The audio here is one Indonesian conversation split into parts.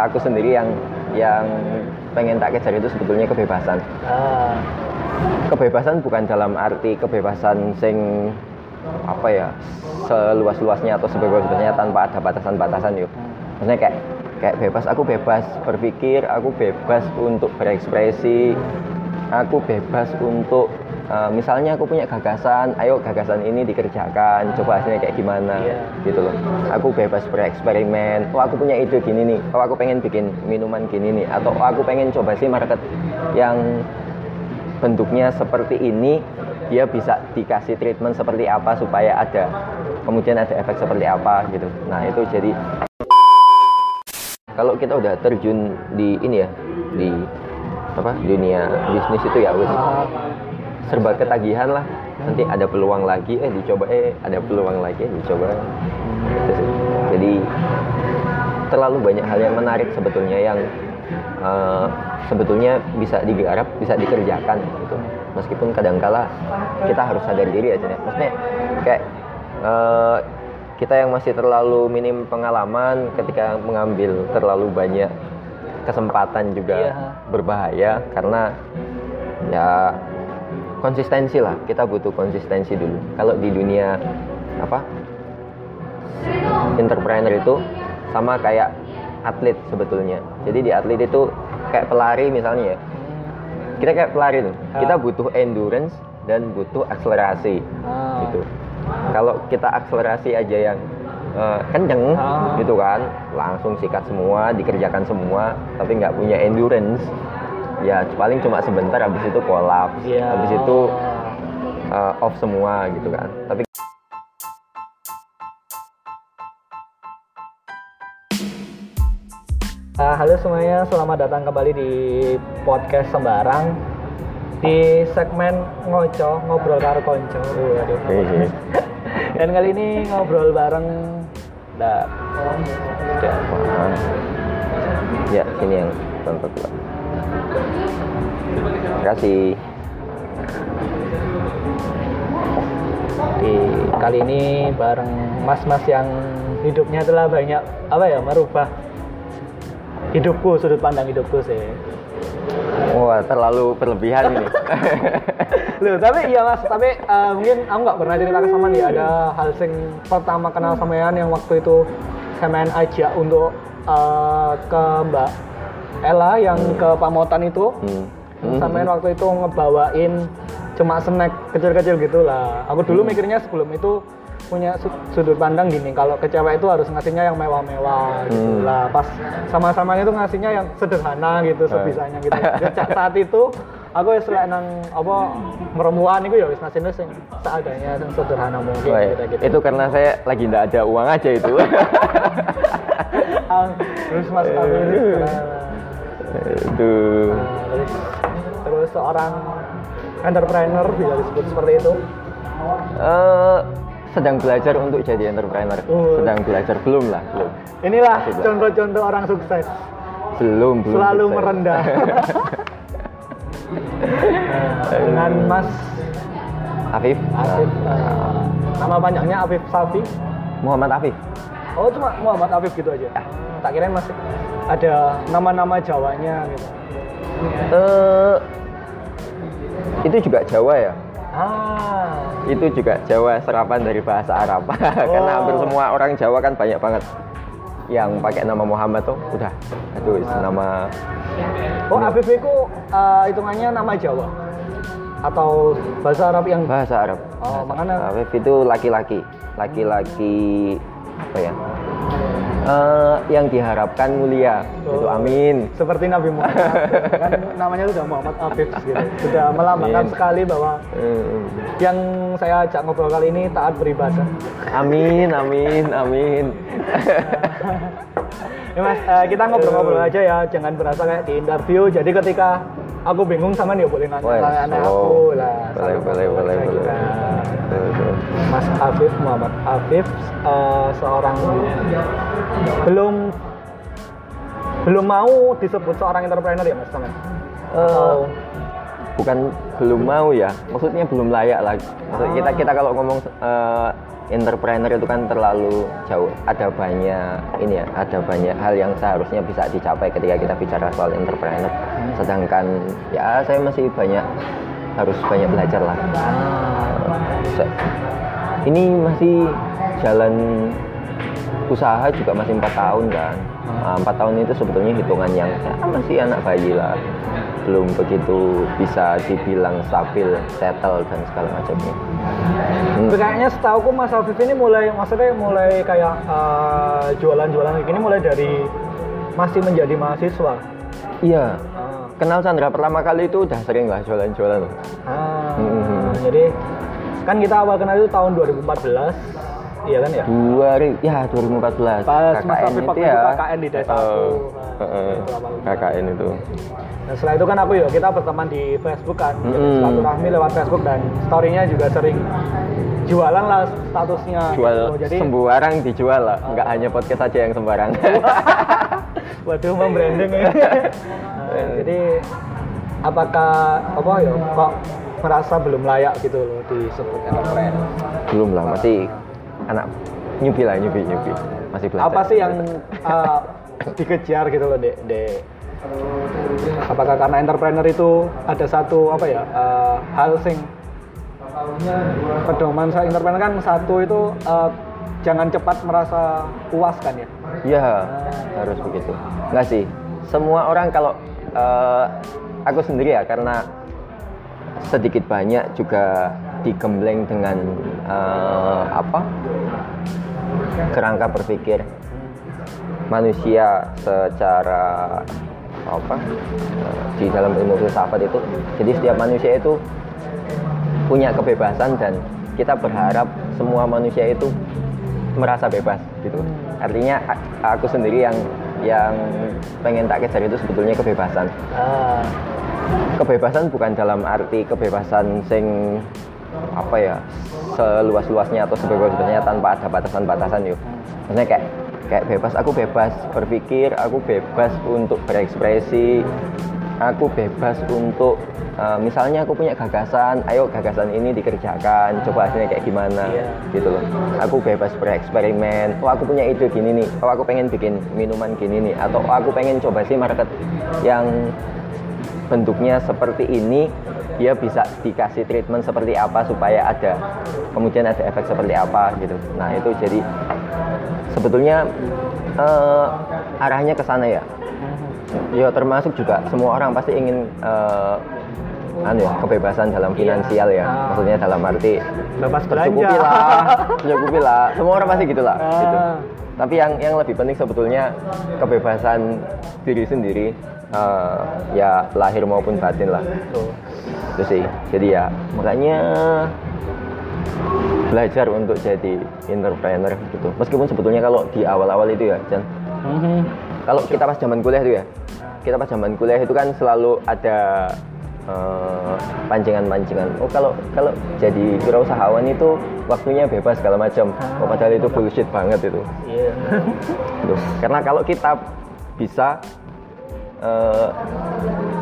aku sendiri yang yang pengen tak kejar itu sebetulnya kebebasan. Ah, kebebasan bukan dalam arti kebebasan sing apa ya seluas-luasnya atau sebebas-bebasnya tanpa ada batasan-batasan yuk. Maksudnya kayak kayak bebas. Aku bebas berpikir aku bebas untuk berekspresi aku bebas untuk eh, misalnya aku punya gagasan ayo gagasan ini dikerjakan coba hasilnya kayak gimana Iya. gitu loh. Aku bebas bereksperimen oh aku punya ide gini nih oh aku pengen bikin minuman gini nih atau oh, aku pengen coba sih market yang bentuknya seperti ini dia bisa dikasih treatment seperti apa supaya ada kemudian ada efek seperti apa gitu. Nah itu jadi kalau kita udah terjun di ini ya di apa dunia bisnis itu ya wis. Ah, serba ketagihan lah. Nanti ada peluang lagi. Eh dicoba. Eh ada peluang lagi. Eh dicoba. Gitu sih. jadi terlalu banyak hal yang menarik sebetulnya yang eh, sebetulnya bisa digarap bisa dikerjakan gitu. Meskipun kadangkala kita harus sadar diri aja ya. Maksudnya kayak eh, kita yang masih terlalu minim pengalaman ketika mengambil terlalu banyak kesempatan juga Iya. berbahaya. Karena ya konsistensi lah. Kita butuh konsistensi dulu. Kalau di dunia apa entrepreneur itu sama kayak atlet sebetulnya. Jadi di atlet itu kayak pelari misalnya ya. Kita kayak pelari tuh. Kita butuh endurance dan butuh akselerasi. Ah. gitu. Kalau kita akselerasi aja yang eh, kenceng Ah. gitu kan langsung sikat semua dikerjakan semua tapi nggak punya endurance ya paling cuma sebentar habis itu kolaps Iya. habis itu eh, off semua gitu kan tapi Ah, halo semuanya, selamat datang kembali di podcast Sembarang di segmen ngoco ngobrol karo konco. Waduh. Iya. Dan kali ini ngobrol bareng Dak. Ya sini yang dulu terima kasih. Di kali ini bareng mas-mas yang hidupnya telah banyak apa ya merubah hidupku sudut pandang hidupku sih. wah terlalu berlebihan ini. Loh, tapi iya mas, tapi eh, mungkin aku nggak pernah cerita ke sama nih ada hal sing pertama kenal sampean yang waktu itu sampean ajak untuk eh, ke Mbak Ella yang ke Pamotan itu. Hmm. Hmm. Waktu itu ngebawain cuma snack kecil-kecil gitu lah. Aku dulu mikirnya sebelum itu punya su- sudut pandang gini, kalau ke cewek itu harus ngasihnya yang mewah-mewah gitu Hmm. lah. Pas sama-sama itu ngasihnya yang sederhana gitu, sebisanya gitu. Sejak saat itu aku wis lek nang apa meremuan itu ya wis ngasihnya sing seadanya sing sederhana mungkin gitu gitu. itu karena saya lagi nggak ada uang aja itu Ah, terus Mas Kamil itu terus seorang entrepreneur bisa disebut seperti itu. eh, sedang belajar untuk jadi entrepreneur Oh. sedang belajar belum lah belum Inilah contoh-contoh orang sukses. belum belum Selalu selesai. merendah. Dengan Mas Afif Afif, eh, nama panjangnya Afif Safi. Muhammad Afif Oh cuma Muhammad Afif gitu aja. Tak kira masih ada nama-nama Jawanya gitu. eh itu juga Jawa ya Ah, itu juga Jawa serapan dari bahasa Arab karena Oh. hampir semua orang Jawa kan banyak banget yang pakai nama Muhammad tuh udah aduh nama oh. Afif itu eh, hitungannya nama Jawa atau bahasa Arab yang bahasa Arab Oh, makanya Afif itu laki-laki laki-laki apa ya Eh, yang diharapkan mulia itu Oh. amin seperti Nabi Muhammad kan namanya sudah Muhammad Afif gitu. Sudah melambangkan Amin. sekali bahwa Eh, yang saya ajak ngobrol kali ini taat beribadah. amin amin amin Ya mas, eh, kita ngobrol-ngobrol aja ya, jangan berasa kayak di interview. Jadi ketika aku bingung sama dia boleh nanya nanya oh. aku lah. boleh boleh boleh boleh kita. Betul, betul. Mas Afif Muhammad Afif eh, seorang belum belum mau disebut seorang entrepreneur ya mas Samen? Eh, bukan belum mau ya maksudnya belum layak lah. Maksud kita kita kalau ngomong eh, entrepreneur itu kan terlalu jauh. Ada banyak ini ya ada banyak hal yang seharusnya bisa dicapai ketika kita bicara soal entrepreneur. Sedangkan ya saya masih banyak harus banyak belajar lah. Se- ini masih jalan usaha juga masih empat tahun kan Nah, empat tahun itu sebetulnya hitungan yang ya, masih anak bayi lah belum begitu bisa dibilang stabil settle dan segala macamnya Hmm. Kayaknya setahu Mas Afif ini mulai maksudnya mulai kayak eh, jualan-jualan kayak gini mulai dari masih menjadi mahasiswa. iya Ah. kenal Chandra pertama kali itu udah sering lah jualan-jualan Ah, Hmm. jadi kan kita awal kenal itu tahun 2014, iya kan ya? dua ri- ya 2014 Pas KKN Afif itu waktu ya itu KKN di desa aku. Heeh, Nah, heeh. itu. KKN itu Nah, setelah itu kan aku ya kita berteman di Facebook kan, jadi Mm-mm. silaturahmi lewat Facebook dan story-nya juga sering jualan lah statusnya. jual gitu. Jadi sembarang dijual lah nggak hanya podcast aja yang sembarang Waduh, membranding ini. Nah, jadi apakah apa ya kok merasa belum layak gitu loh disebut entrepreneur? belum lah masih anak nyubi lah nyubi nyubi masih belajar Apa sih yang uh, dikejar gitu loh, Dek? Dek? Apakah karena entrepreneur itu ada satu apa ya uh, hal sing pedoman saya entrepreneur kan satu itu uh, jangan cepat merasa puas kan ya? ya harus begitu nggak sih semua orang kalau eh, aku sendiri ya karena sedikit banyak juga digembleng dengan eh, apa? kerangka berpikir manusia secara apa? Eh, di dalam ilmu filsafat itu. Jadi setiap manusia itu punya kebebasan dan kita berharap semua manusia itu merasa bebas gitu. Artinya aku sendiri yang yang pengen tak kejar itu sebetulnya kebebasan. Ah, kebebasan bukan dalam arti kebebasan sing apa ya seluas-luasnya atau sebebas-bebasnya tanpa ada batasan-batasan yuk maksudnya kayak kayak bebas. Aku bebas berpikir aku bebas untuk berekspresi aku bebas untuk eh, misalnya aku punya gagasan ayo gagasan ini dikerjakan coba hasilnya kayak gimana Iya. gitu loh. Aku bebas bereksperimen oh aku punya ide gini nih oh aku pengen bikin minuman gini nih atau oh, aku pengen coba sih market yang bentuknya seperti ini dia bisa dikasih treatment seperti apa supaya ada kemudian ada efek seperti apa gitu. Nah itu jadi sebetulnya eh, arahnya ke sana ya ya termasuk juga semua orang pasti ingin eh, anu ya kebebasan dalam finansial ya. Maksudnya dalam arti bebas tercukupi belanja. lah tercukupi lah. Semua orang pasti gitulah Ah. gitu. Tapi yang yang lebih penting sebetulnya kebebasan diri sendiri eh, ya lahir maupun batin lah. Itu sih. Jadi ya makanya belajar untuk jadi entrepreneur gitu. Meskipun sebetulnya kalau di awal-awal itu ya Jan. Mhm. Kalau kita pas zaman kuliah itu ya? Kita pas zaman kuliah itu kan selalu ada eh, pancingan-pancingan. Oh kalau kalau jadi wirausahawan itu waktunya bebas segala macam. Oh, padahal itu bullshit banget itu. Iya. Gitu. karena kalau kita bisa eh,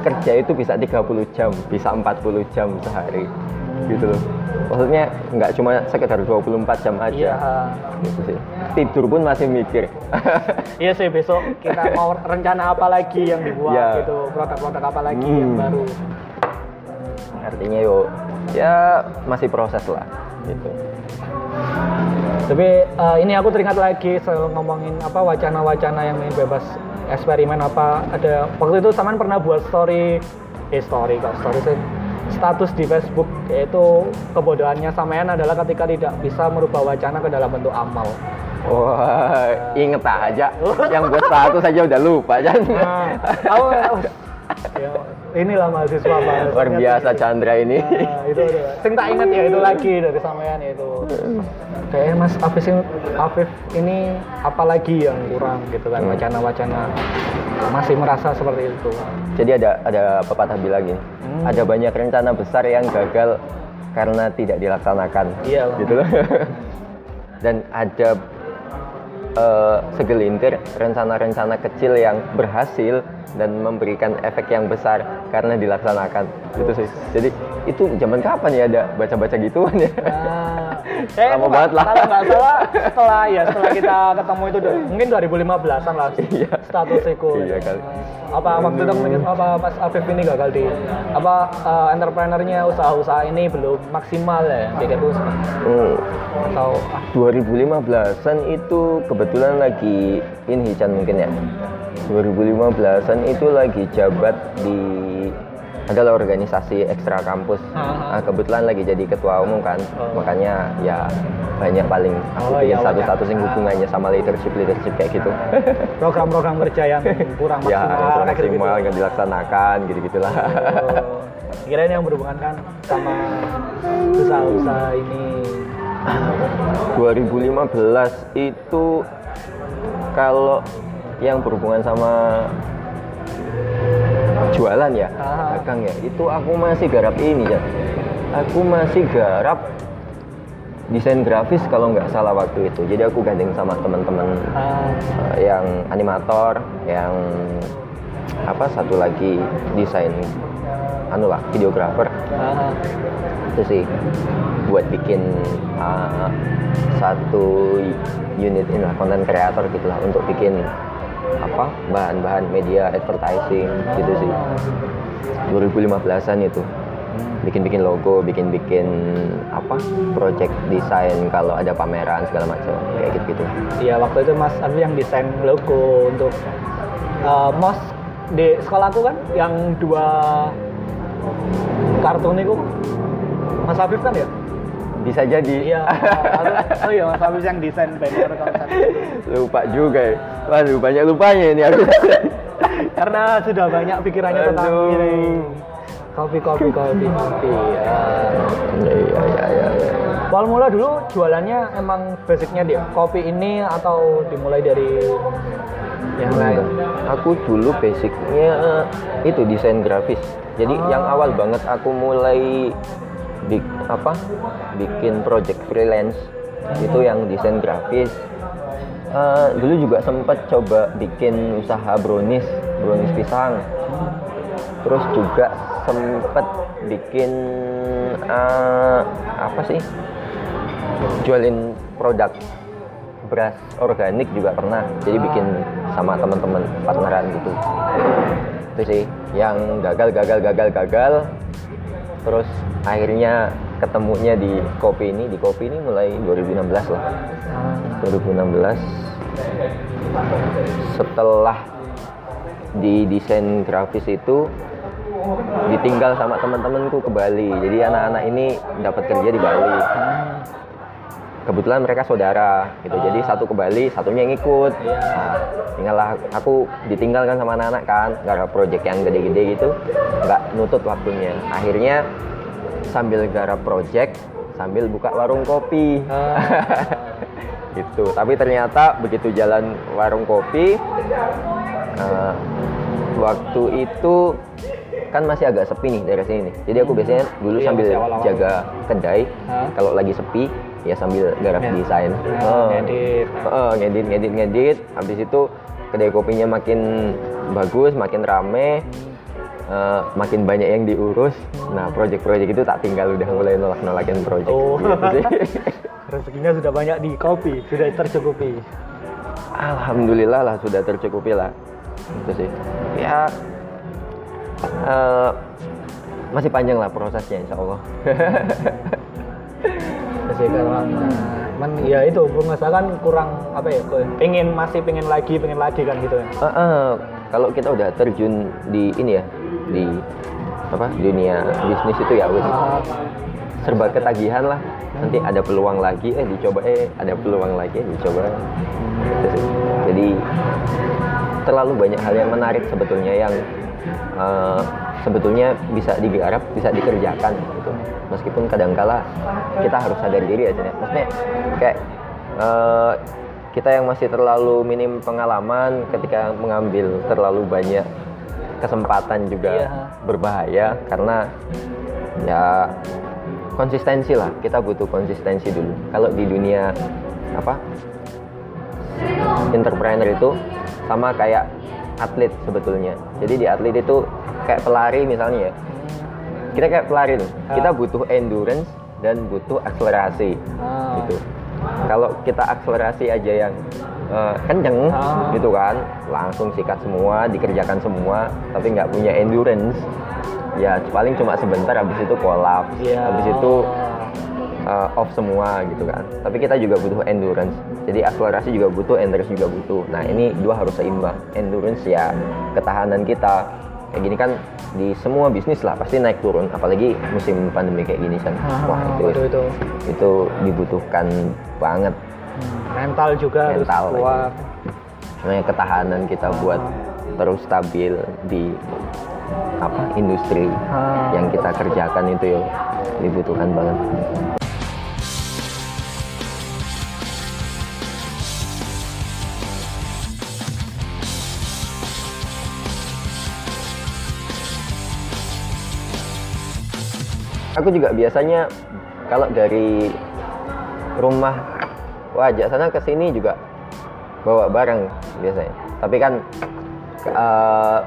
kerja itu bisa 30 jam bisa 40 jam sehari gitu loh maksudnya nggak cuma sekedar 24 jam aja Iya. gitu sih tidur pun masih mikir Iya sih besok kita mau rencana apa lagi yang dibuat Iya. gitu, produk-produk apa lagi yang Hmm. baru. artinya yo ya masih proses lah gitu Tapi eh, ini aku teringat lagi soal ngomongin apa wacana-wacana yang bebas eksperimen apa ada waktu itu Saman pernah buat story eh story kok story sih status di Facebook yaitu kebodohannya Samayan adalah ketika tidak bisa merubah wacana ke dalam bentuk amal. wah inget aja yang buat status aja udah lupa kan Nah, aku ya, inilah mahasiswa bahasanya luar biasa Chandra ini Nah, itu ada. Sing tak ingat ya itu lagi dari sampean itu. Kayaknya Mas Afif ini, Afif ini apa lagi yang kurang gitu kan Hmm. wacana-wacana masih merasa seperti itu. jadi ada ada pepatah bilang gini Hmm. ada banyak rencana besar yang gagal karena tidak dilaksanakan. Iya, gitu loh. Dan ada eh, segelintir rencana-rencana kecil yang berhasil dan memberikan efek yang besar karena dilaksanakan gitu sih jadi itu zaman kapan ya ada baca-baca gituan ya Nah, eh, Lama banget lah. Kalau nggak salah setelah ya setelah kita ketemu itu mungkin 2015-an lah Iya. status itu. Iya kali. Apa waktu itu mungkin apa Mas Afif ini gagal di apa eh, entrepreneurnya usaha-usaha ini belum maksimal ya pikirku Hmm, atau ah, 2015an itu kebetulan lagi ini Chan mungkin ya 2015an itu lagi jabat di adalah organisasi ekstra kampus. Ah. nah, kebetulan lagi jadi ketua umum kan. Oh. makanya ya banyak paling aku Oh, iya, satu-satu yang hubungannya sama leadership leadership kayak gitu. Program-program kerja yang kurang ya maksimal kurang kayak gitu-gitu. maksimal nggak dilaksanakan gitu gitulah Oh, kirain yang berhubungan kan sama usaha-usaha ini. 2015 itu kalau yang berhubungan sama jualan ya, Ah. dagang ya, itu aku masih garap ini ya. Aku masih garap desain grafis kalau nggak salah waktu itu. Jadi aku gandeng sama teman-teman eh, yang animator, yang apa satu lagi desain anu lah videografer itu sih buat bikin uh, satu unit ini lah konten kreator gitu lah untuk bikin apa? Bahan-bahan media advertising gitu sih. 2015an itu. Bikin-bikin logo bikin-bikin apa project desain kalau ada pameran segala macam. Kayak gitu gitu Iya waktu itu Mas Arfi yang desain logo untuk uh, mos di sekolahku kan yang dua kartun itu. Mas Afif kan ya? Bisa jadi Iya. oh iya Mas Afif yang desain banner konsep. lupa juga ya waduh banyak lupanya ini aku Karena sudah banyak pikirannya tentang Aduh. ini. Kopi kopi kopi kopi. Ya. iya iya iya iya Awal mula dulu jualannya emang basicnya dia kopi ini atau dimulai dari yang lain? Aku dulu basicnya itu desain grafis. Jadi Ah. yang awal banget aku mulai bik, apa bikin project freelance itu yang desain grafis. Eh, dulu juga sempat coba bikin usaha brownies, brownies pisang. Terus juga sempat bikin eh, apa sih? Jualin produk beras organik juga pernah jadi bikin sama teman-teman partneran gitu itu sih yang gagal gagal gagal gagal terus akhirnya ketemunya di kopi ini di kopi ini mulai 2016 lah. 2016 setelah di desain grafis itu ditinggal sama teman-temanku ke Bali. Jadi anak-anak ini dapat kerja di Bali. Kebetulan mereka saudara gitu. Jadi satu ke Bali satunya yang ikut. Iya. nah, tinggallah aku ditinggalkan sama anak-anak kan ada project yang gede-gede gitu nggak nutut waktunya. Akhirnya sambil garap project sambil buka warung kopi gitu tapi ternyata begitu jalan warung kopi eh, waktu itu kan masih agak sepi nih daerah sini nih. jadi aku biasanya dulu Iya, sambil masih awal-awal. jaga kedai kalau lagi sepi ya sambil garap Ya. desain Ya, Oh. ngedit. Oh, ngedit ngedit ngedit habis itu kedai kopinya makin bagus makin rame eh, makin banyak yang diurus nah project-project itu tak tinggal udah mulai nolak-nolakin project Oh. gitu sih. Rezekinya sudah banyak di kopi, sudah tercukupi. Alhamdulillah lah sudah tercukupi lah itu sih ya eh, masih panjang lah prosesnya insya Allah Masih kalau men ya itu pengusaha kan kurang apa ya pengen masih pengen lagi pengen lagi kan gitu ya. Eh, eh, kalau kita udah terjun di ini ya di apa dunia bisnis itu ya wis. Serba ketagihan lah. Nanti ada peluang lagi eh dicoba eh ada peluang lagi eh dicoba. Jadi terlalu banyak hal yang menarik sebetulnya yang eh, sebetulnya bisa digarap bisa dikerjakan meskipun kadangkala kita harus sadar diri aja ya maksudnya kayak eh, kita yang masih terlalu minim pengalaman ketika mengambil terlalu banyak kesempatan juga Iya. berbahaya karena ya konsistensi lah kita butuh konsistensi dulu kalau di dunia apa entrepreneur itu sama kayak atlet sebetulnya. Jadi di atlet itu kayak pelari misalnya ya. Kita kayak pelari tuh. Kita Ah. butuh endurance dan butuh akselerasi. Ah. Gitu. Kalau kita akselerasi aja yang eh, kenceng Ah. gitu kan, langsung sikat semua, dikerjakan semua, tapi nggak punya endurance, ya paling cuma sebentar habis itu kolaps, Iya. habis itu uh, off semua gitu kan. Tapi kita juga butuh endurance. Jadi akselerasi juga butuh, endurance juga butuh. Nah ini dua harus seimbang. Endurance ya ketahanan kita. Kayak gini kan di semua bisnis lah pasti naik turun. Apalagi musim pandemi kayak gini kan. Ah, Wah itu waduh, itu itu dibutuhkan banget. Hmm, mental juga harus Mental lagi. kuat. Sebenarnya ketahanan kita buat terus stabil di apa industri Ah. yang kita kerjakan itu ya dibutuhkan banget. Aku juga biasanya kalau dari rumah wajah sana ke sini juga bawa barang biasanya. Tapi kan eh,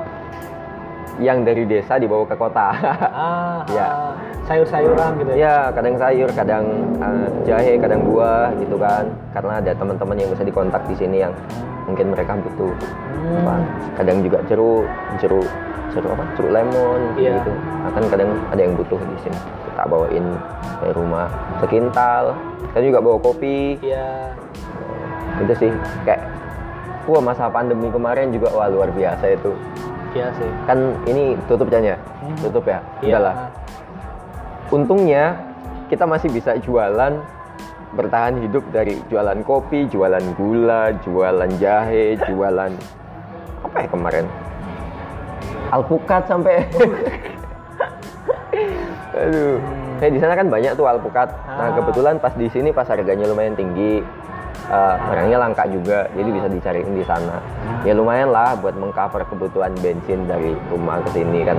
yang dari desa dibawa ke kota. Ah, Ya. ah, sayur-sayuran gitu ya. ya, kadang sayur, kadang eh, jahe, kadang buah gitu kan. Karena ada teman-teman yang bisa dikontak di sini yang mungkin mereka butuh. Hmm. Apa, kadang juga jeruk, jeruk, jeruk apa? Jeruk lemon Iya. gitu. Akan kadang ada yang butuh di sini. Kita bawain dari rumah sekintal. Kita juga bawa kopi. Iya. Itu sih kayak wah masa pandemi kemarin juga wah luar biasa itu. Iya sih. Kan ini tutup ya? Hmm. Tutup ya? Iya. Udahlah. Untungnya kita masih bisa jualan bertahan hidup dari jualan kopi, jualan gula, jualan jahe, jualan apa ya kemarin? Alpukat sampai. Aduh. Kayak di sana kan banyak tuh alpukat. Nah, Ah. kebetulan pas di sini pas harganya lumayan tinggi, eh, barangnya langka juga, jadi bisa dicariin di sana. Ya lumayan lah buat mengcover kebutuhan bensin dari rumah ke sini kan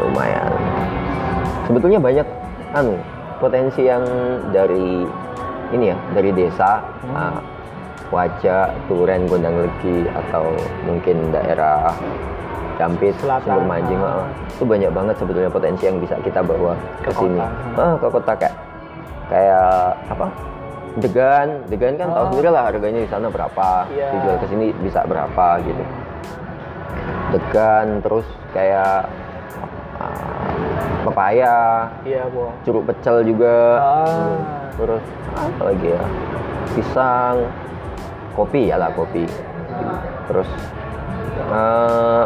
lumayan sebetulnya banyak anu potensi yang dari ini ya dari desa ah, Wajah, Turen, Gondang Legi atau mungkin daerah Selatan. Sumber Manjing ah, itu banyak banget sebetulnya potensi yang bisa kita bawa ke, Ke sini kota. Ah, ke kota kayak kayak apa Degan, Degan kan tahu Oh. sendiri lah harganya di sana berapa, Iya. dijual ke sini bisa berapa gitu. Degan terus kayak pepaya, Iya, Bu. jeruk pecel juga, Ah. terus apa lagi ya, pisang, kopi ya lah kopi, terus eh,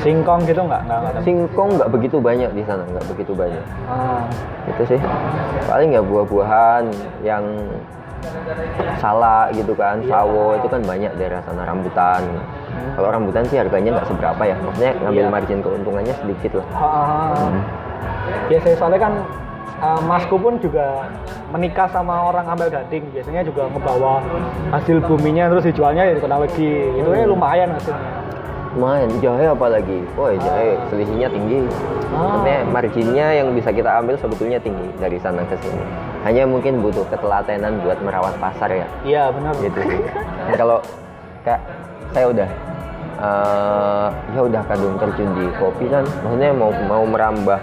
Singkong gitu nggak? Singkong nggak begitu banyak di sana, nggak begitu banyak. Ah. Itu sih paling ya buah-buahan yang salak gitu kan, sawo itu kan banyak daerah sana rambutan. Kalau rambutan sih harganya nggak seberapa ya, maksudnya ngambil Iya. margin keuntungannya sedikit lah. Ah. Biasanya soalnya kan uh, masku pun juga menikah sama orang ambil gading biasanya juga ngebawa hasil buminya terus dijualnya ya di kota lagi itu ya lumayan hasilnya Lumayan, jahe apalagi. Wah, jahe selisihnya tinggi. Ah. Maksudnya marginnya yang bisa kita ambil sebetulnya tinggi dari sana ke sini. Hanya mungkin butuh ketelatenan buat merawat pasar ya. iya benar Gitu sih. Kalau kayak saya udah eh, ya udah kadung terjun di kopi kan, maksudnya mau mau merambah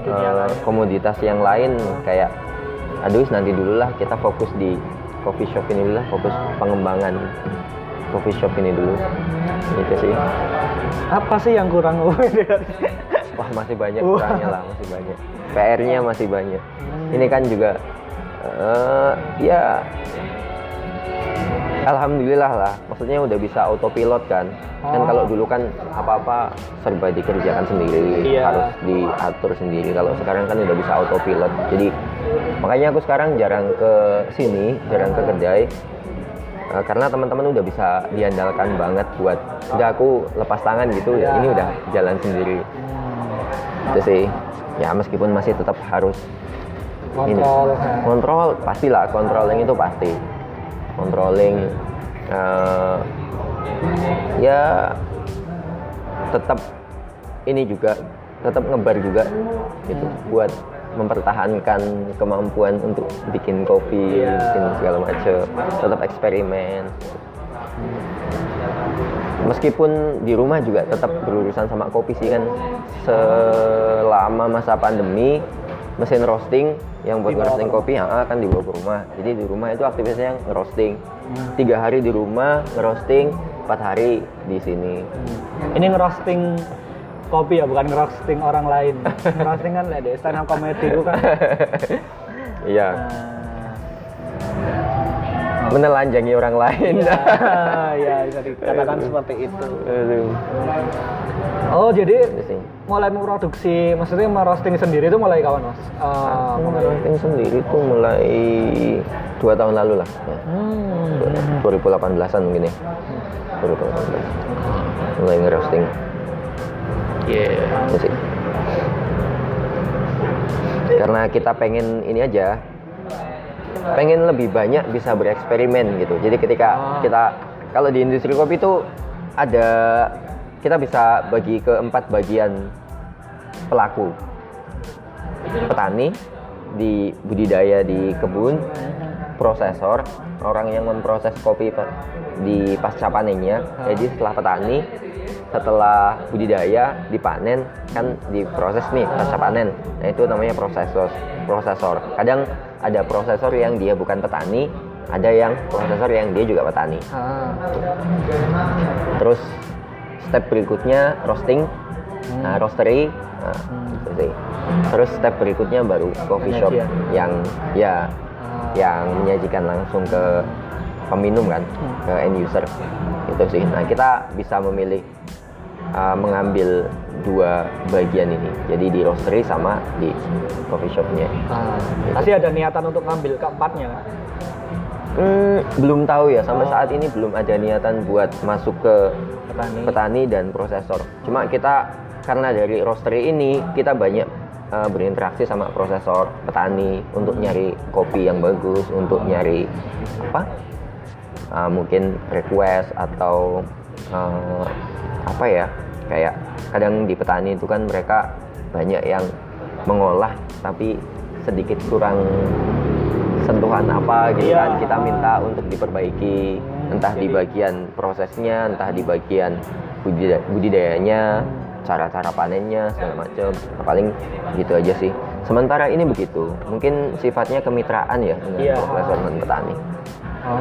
lain. komoditas yang lain kayak aduh nanti dulu lah kita fokus di coffee shop ini dulu lah, fokus pengembangan coffee shop ini dulu. Itu sih. apa sih yang kurang Wah masih banyak kurangnya lah, masih banyak. PR-nya masih banyak. Ini kan juga eh, ya Alhamdulillah lah, maksudnya udah bisa autopilot kan. Kan Oh. kalau dulu kan apa-apa serba dikerjakan sendiri, Iya. harus diatur sendiri. Kalau sekarang kan udah bisa autopilot. Jadi makanya aku sekarang jarang ke sini, jarang ke kedai. Eh, karena teman-teman udah bisa diandalkan banget buat udah aku lepas tangan gitu ya ini udah jalan sendiri itu sih ya meskipun masih tetap harus ini. kontrol kontrol pastilah controlling itu pasti controlling eh, ya tetap ini juga tetap ngebar juga gitu buat mempertahankan kemampuan untuk bikin kopi, Iya. bikin segala macam, tetap eksperimen. Meskipun di rumah juga tetap berurusan sama kopi sih kan selama masa pandemi mesin roasting yang buat ke kopi ya, kan dibawa ke rumah. Jadi di rumah itu aktivitasnya roasting. Hmm. Tiga hari di rumah ngerosting, empat hari di sini. Ini ngerosting kopi ya, bukan ngerosting orang lain. ngerosting kan ada stand up comedy kan. Iya, Nah, menelanjangi orang lain. Iya, ya bisa dikatakan seperti itu. Aduh. Oh, jadi Itu sih. mulai memproduksi, maksudnya merosting sendiri itu mulai kapan, Mas? Aku ngerosting sendiri tuh mulai dua tahun lalu lah. Ya. hmm. 2018an mungkin ya. 2018. Mulai ngerosting. Iya. Itu sih. Karena kita pengen ini aja, pengen lebih banyak bisa bereksperimen gitu. Jadi ketika Ah. kita kalau di industri kopi itu ada kita bisa bagi ke empat bagian pelaku. Petani di budidaya di kebun, prosesor, orang yang memproses kopi di pasca panennya. Jadi setelah petani, setelah budidaya dipanen kan diproses nih pasca panen. Nah itu namanya prosesor. Prosesor. Kadang ada prosesor yang dia bukan petani, ada yang prosesor yang dia juga petani. Ah. Terus step berikutnya roasting, nah, roastery, nah, Hmm. itu sih. Terus step berikutnya baru coffee shop Penyajian. yang ya. Yang menyajikan langsung ke peminum kan, Hmm. ke end user. Itu sih. Nah kita bisa memilih uh, mengambil dua bagian ini. Jadi di roastery sama di coffee shopnya. Ah. Pasti ada niatan untuk ngambil keempatnya kan? Hmm, belum tahu ya sampai Oh. saat ini belum ada niatan buat masuk ke Petani. petani dan prosesor. Cuma kita karena dari roastery ini kita banyak uh, berinteraksi sama prosesor petani untuk nyari kopi yang bagus, untuk nyari apa? Uh, mungkin request atau uh, apa ya? Kayak kadang di petani itu kan mereka banyak yang mengolah tapi sedikit kurang sentuhan apa gitu Iya. kan kita minta untuk diperbaiki entah di bagian prosesnya entah di bagian budida- budidayanya cara-cara panennya segala macam paling gitu aja sih sementara ini begitu mungkin sifatnya kemitraan ya dengan Iya. profesor dan petani Oh.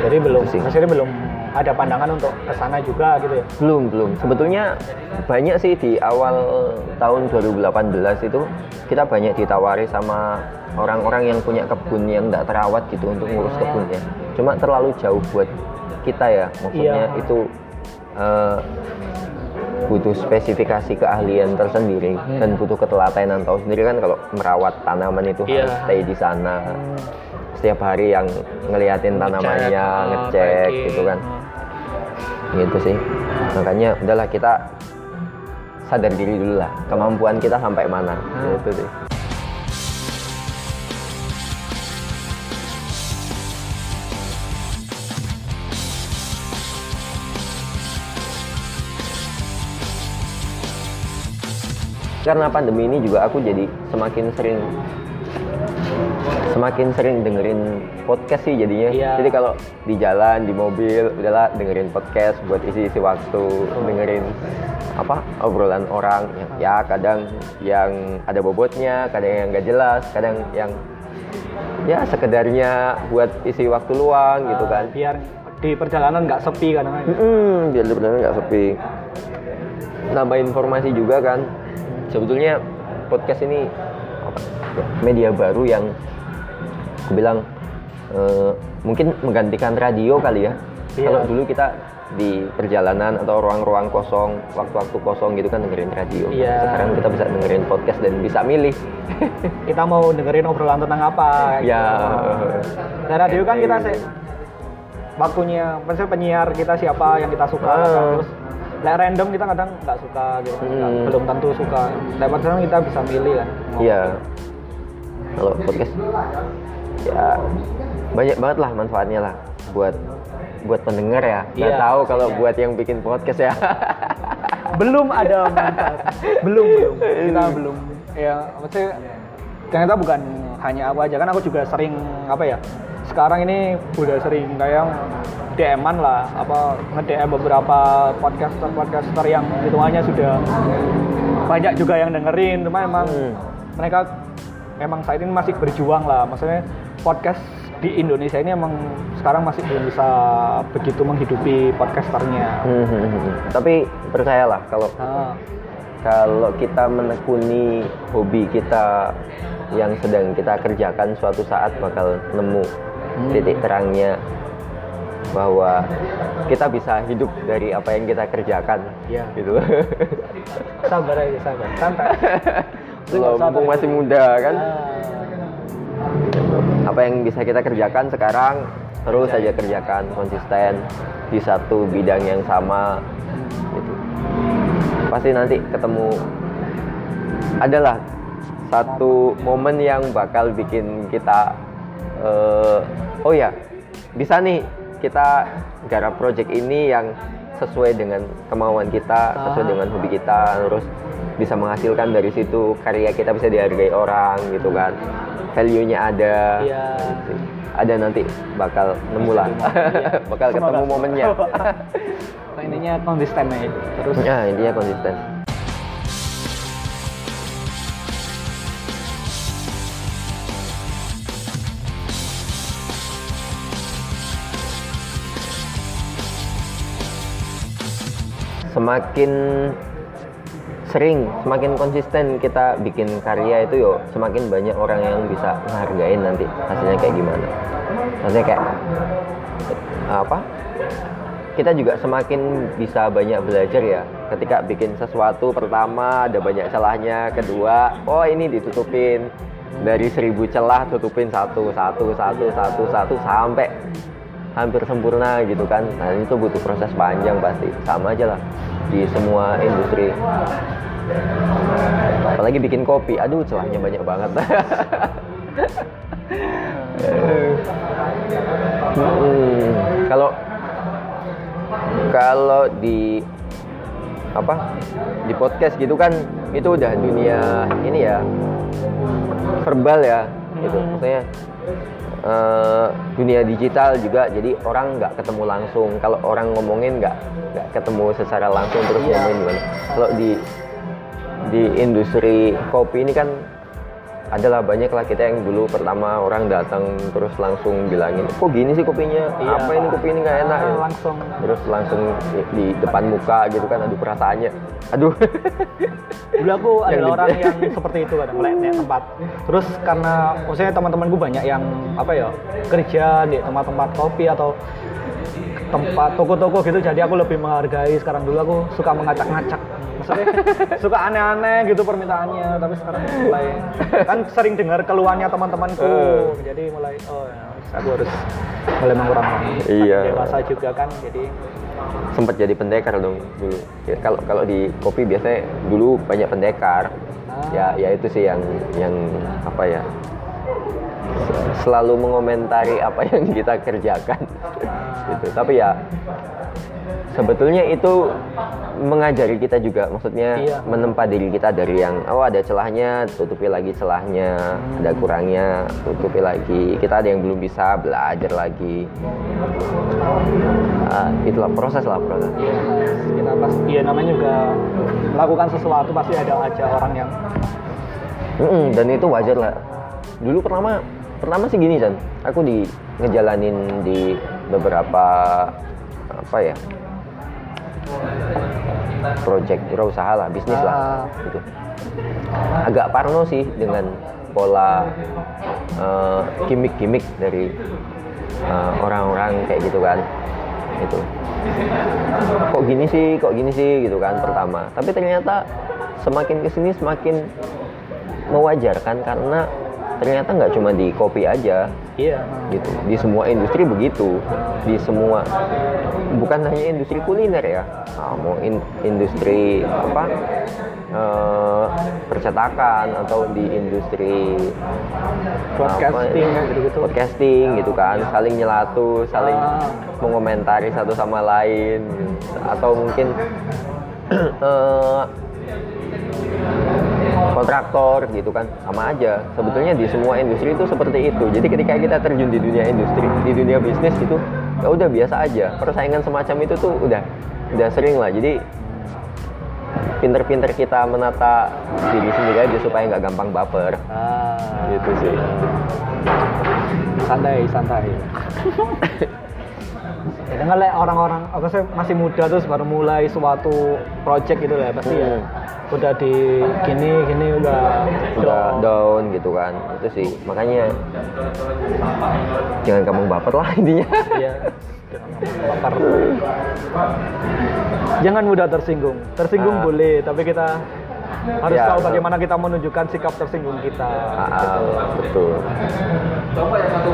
Jadi belum, sih. maksudnya belum ada pandangan untuk ke sana juga gitu ya? belum belum sebetulnya banyak sih di awal tahun 2018 itu kita banyak ditawari sama orang-orang yang punya kebun yang tidak terawat gitu untuk ngurus kebunnya cuma terlalu jauh buat kita ya maksudnya Iya. itu eh, butuh spesifikasi keahlian tersendiri Hmm. dan butuh ketelatenan tahu sendiri kan kalau merawat tanaman itu Iya. harus stay di sana setiap hari yang ngeliatin tanamannya ah, ngecek packing. gitu kan gitu sih makanya udahlah kita sadar diri dulu lah kemampuan kita sampai mana Hmm. gitu deh karena pandemi ini juga aku jadi semakin sering semakin sering dengerin podcast sih jadinya. Iya. Jadi kalau di jalan, di mobil, udahlah dengerin podcast buat isi-isi waktu, dengerin apa obrolan orang yang ya kadang yang ada bobotnya, kadang yang nggak jelas, kadang yang ya sekedarnya buat isi waktu luang gitu kan. Biar di perjalanan nggak sepi kan? kadang Mm-mm, biar benar nggak sepi. Nambah informasi juga kan. Sebetulnya podcast ini apa, ya, media baru yang aku bilang eh, mungkin menggantikan radio kali ya. Iya. Kalau dulu kita di perjalanan atau ruang-ruang kosong, waktu-waktu kosong gitu kan dengerin radio. Iya. Sekarang kita bisa dengerin podcast dan bisa milih. Kita mau dengerin obrolan tentang apa? gitu. Ya. Dan radio kan kita sih waktunya, maksudnya penyiar kita siapa yang kita suka, Ah. terus like random kita kadang nggak suka gitu, nggak- Hmm. belum tentu suka. Lewat sana kita bisa milih kan. Iya. Kalau podcast ya banyak banget lah manfaatnya lah buat buat pendengar ya. Nggak Iya, tahu kalau pastinya. buat yang bikin podcast ya. belum ada manfaat belum belum kita belum ya maksudnya ternyata bukan hanya aku aja kan aku juga sering apa ya sekarang ini udah sering kayak DM-an lah apa nge-DM beberapa podcaster podcaster yang hitungannya sudah banyak juga yang dengerin cuma emang Hmm. mereka emang saat ini masih berjuang lah maksudnya podcast di Indonesia ini emang sekarang masih belum bisa begitu menghidupi podcasternya Hmm, hmm, hmm. Tapi percayalah kalau nah, kalau kita menekuni hobi kita yang sedang kita kerjakan suatu saat bakal nemu Hmm. titik terangnya bahwa kita bisa hidup dari apa yang kita kerjakan. Iya. gitu. Sabar aja sabar. Santai. Mumpung masih muda kan? Ah, apa yang bisa kita kerjakan sekarang terus saja kerjakan konsisten di satu bidang yang sama gitu. pasti nanti ketemu. Adalah satu momen yang bakal bikin kita eh, oh ya bisa nih kita garap project ini yang sesuai dengan kemauan kita sesuai Ah. dengan hobi kita terus bisa menghasilkan dari situ karya kita bisa dihargai orang gitu kan. Value-nya ada. Iya. ada nanti bakal nemu lah. Bakal Semoga. ketemu momennya. Nah, intinya konsisten aja terus? Ya intinya konsisten semakin sering semakin konsisten kita bikin karya itu yo semakin banyak orang yang bisa menghargain nanti hasilnya kayak gimana. Maksudnya kayak apa? Kita juga semakin bisa banyak belajar ya ketika bikin sesuatu pertama ada banyak celahnya kedua oh ini ditutupin. Dari seribu celah tutupin satu satu satu satu satu sampai hampir sempurna gitu kan. Nah itu butuh proses panjang pasti. Sama aja lah di semua industri. Apalagi bikin kopi. Aduh celahnya banyak banget. Hmm, kalau kalau di apa di podcast gitu kan itu udah dunia ini ya verbal ya gitu. Maksudnya eh, dunia digital juga jadi orang nggak ketemu langsung kalau orang ngomongin nggak nggak ketemu secara langsung terus Iya. ngomongin gimana kalau di di industri kopi ini kan adalah banyak lah kita yang dulu pertama orang datang terus langsung bilangin kok gini sih kopinya Iya. apa ini kopi ini nggak enak ya?" langsung terus langsung di, depan muka gitu kan aduh perasaannya aduh dulu aku Yang adalah gitu. orang yang seperti itu kadang mulai naik tempat terus karena maksudnya teman-temanku banyak yang apa ya kerja di tempat-tempat kopi atau tempat toko-toko gitu jadi aku lebih menghargai sekarang dulu aku suka mengacak-ngacak maksudnya suka aneh-aneh gitu permintaannya tapi sekarang mulai kan sering dengar keluhannya teman-temanku Eh. jadi mulai oh ya, aku harus mulai mengurangi Iya. dewasa juga kan jadi sempat jadi pendekar dong dulu Ya, kalau kalau di kopi biasanya dulu banyak pendekar Ah. ya ya itu sih yang yang apa ya selalu mengomentari apa yang kita kerjakan. Gitu. Tapi ya sebetulnya itu mengajari kita juga. Maksudnya Iya. menempa diri kita dari yang oh ada celahnya tutupi lagi celahnya. Ada kurangnya tutupi lagi. Kita ada yang belum bisa belajar lagi. Ah, itulah proses lah proses. Kita pasti ya namanya juga melakukan sesuatu pasti ada aja orang yang Mm-mm, dan itu wajar lah dulu pertama pertama sih gini Chan. Aku di ngejalanin di beberapa apa ya project usaha lah bisnis lah Ah. gitu. Agak parno sih dengan pola eh, gimmick-gimmick dari eh, orang-orang kayak gitu kan itu kok gini sih kok gini sih gitu kan pertama. Tapi ternyata semakin ke sini semakin mewajarkan karena ternyata nggak cuma di kopi aja. Iya. Gitu. Di semua industri begitu. Di semua bukan hanya industri kuliner ya. Nah, mau in- industri apa eh, percetakan atau di industri Broadcasting, apa, gitu-gitu. podcasting gitu kan. Saling nyelatu saling Ah. mengomentari satu sama lain. Atau mungkin eh, kontraktor gitu kan sama aja. Sebetulnya di semua industri itu seperti itu. Jadi ketika kita terjun di dunia industri di dunia bisnis gitu ya udah biasa aja. Persaingan semacam itu tuh udah udah sering lah. Jadi pinter-pinter kita menata diri sendiri aja supaya nggak gampang baper. Ah, gitu sih. Santai santai ya dengan lah orang-orang apa sih masih muda terus baru mulai suatu project gitu lah pasti ya Hmm. udah di gini gini udah udah down. down gitu kan itu sih makanya jangan gampang baper lah intinya Iya. Baper. Jangan mudah tersinggung. Tersinggung Ah. boleh, tapi kita harus Ya, tahu betul. bagaimana kita menunjukkan sikap tersinggung kita. Ah, betul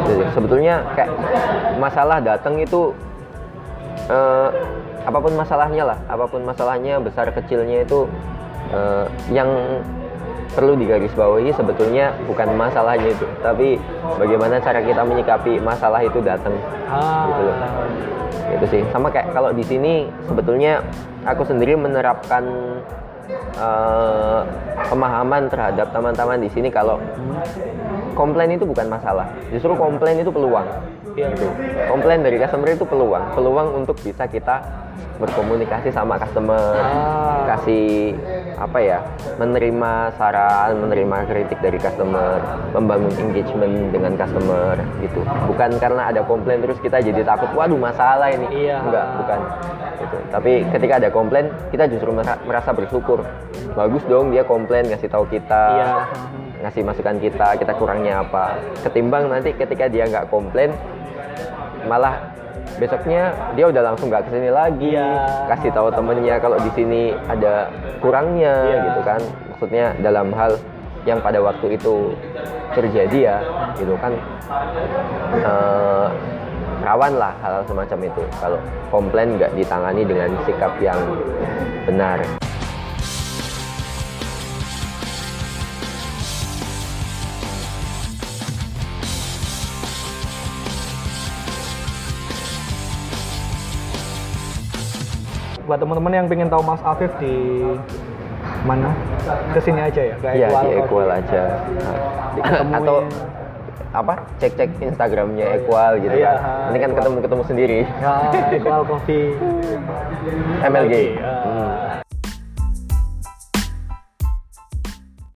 Jadi, sebetulnya kayak masalah datang itu eh, apa pun masalahnya lah apa pun masalahnya besar kecilnya itu eh, yang perlu digarisbawahi sebetulnya bukan masalahnya itu tapi bagaimana cara kita menyikapi masalah itu datang. Ah, gitu loh. Itu sih. Sama kayak kalau di sini sebetulnya aku sendiri menerapkan eh, pemahaman terhadap teman-teman di sini kalau komplain itu bukan masalah justru komplain itu peluang Iya. gitu. komplain dari customer itu peluang peluang untuk bisa kita berkomunikasi sama customer Ah. kasih apa ya menerima saran menerima kritik dari customer membangun engagement dengan customer gitu bukan karena ada komplain terus kita jadi takut waduh masalah ini Iya. enggak bukan gitu tapi ketika ada komplain kita justru mera- merasa bersyukur bagus dong dia komplain ngasih tahu kita Iya. ngasih masukan kita kita kurangnya apa. Ketimbang nanti ketika dia nggak komplain malah besoknya dia udah langsung nggak ke sini lagi. Iya. kasih tahu temennya kalau di sini ada kurangnya Iya. gitu kan. Maksudnya dalam hal yang pada waktu itu terjadi ya gitu kan. Eh, rawan lah hal semacam itu. Kalau komplain nggak ditangani dengan sikap yang benar Buat teman-teman yang pengen tahu Mas Afif di mana? Ke sini aja ya, kayak Iya Equal di Coffee. Equal aja atau apa cek cek Instagramnya Equal gitu Iya, kan ini kan Equal. ketemu ketemu sendiri Ya, Equal Coffee. MLG Ya. Hmm.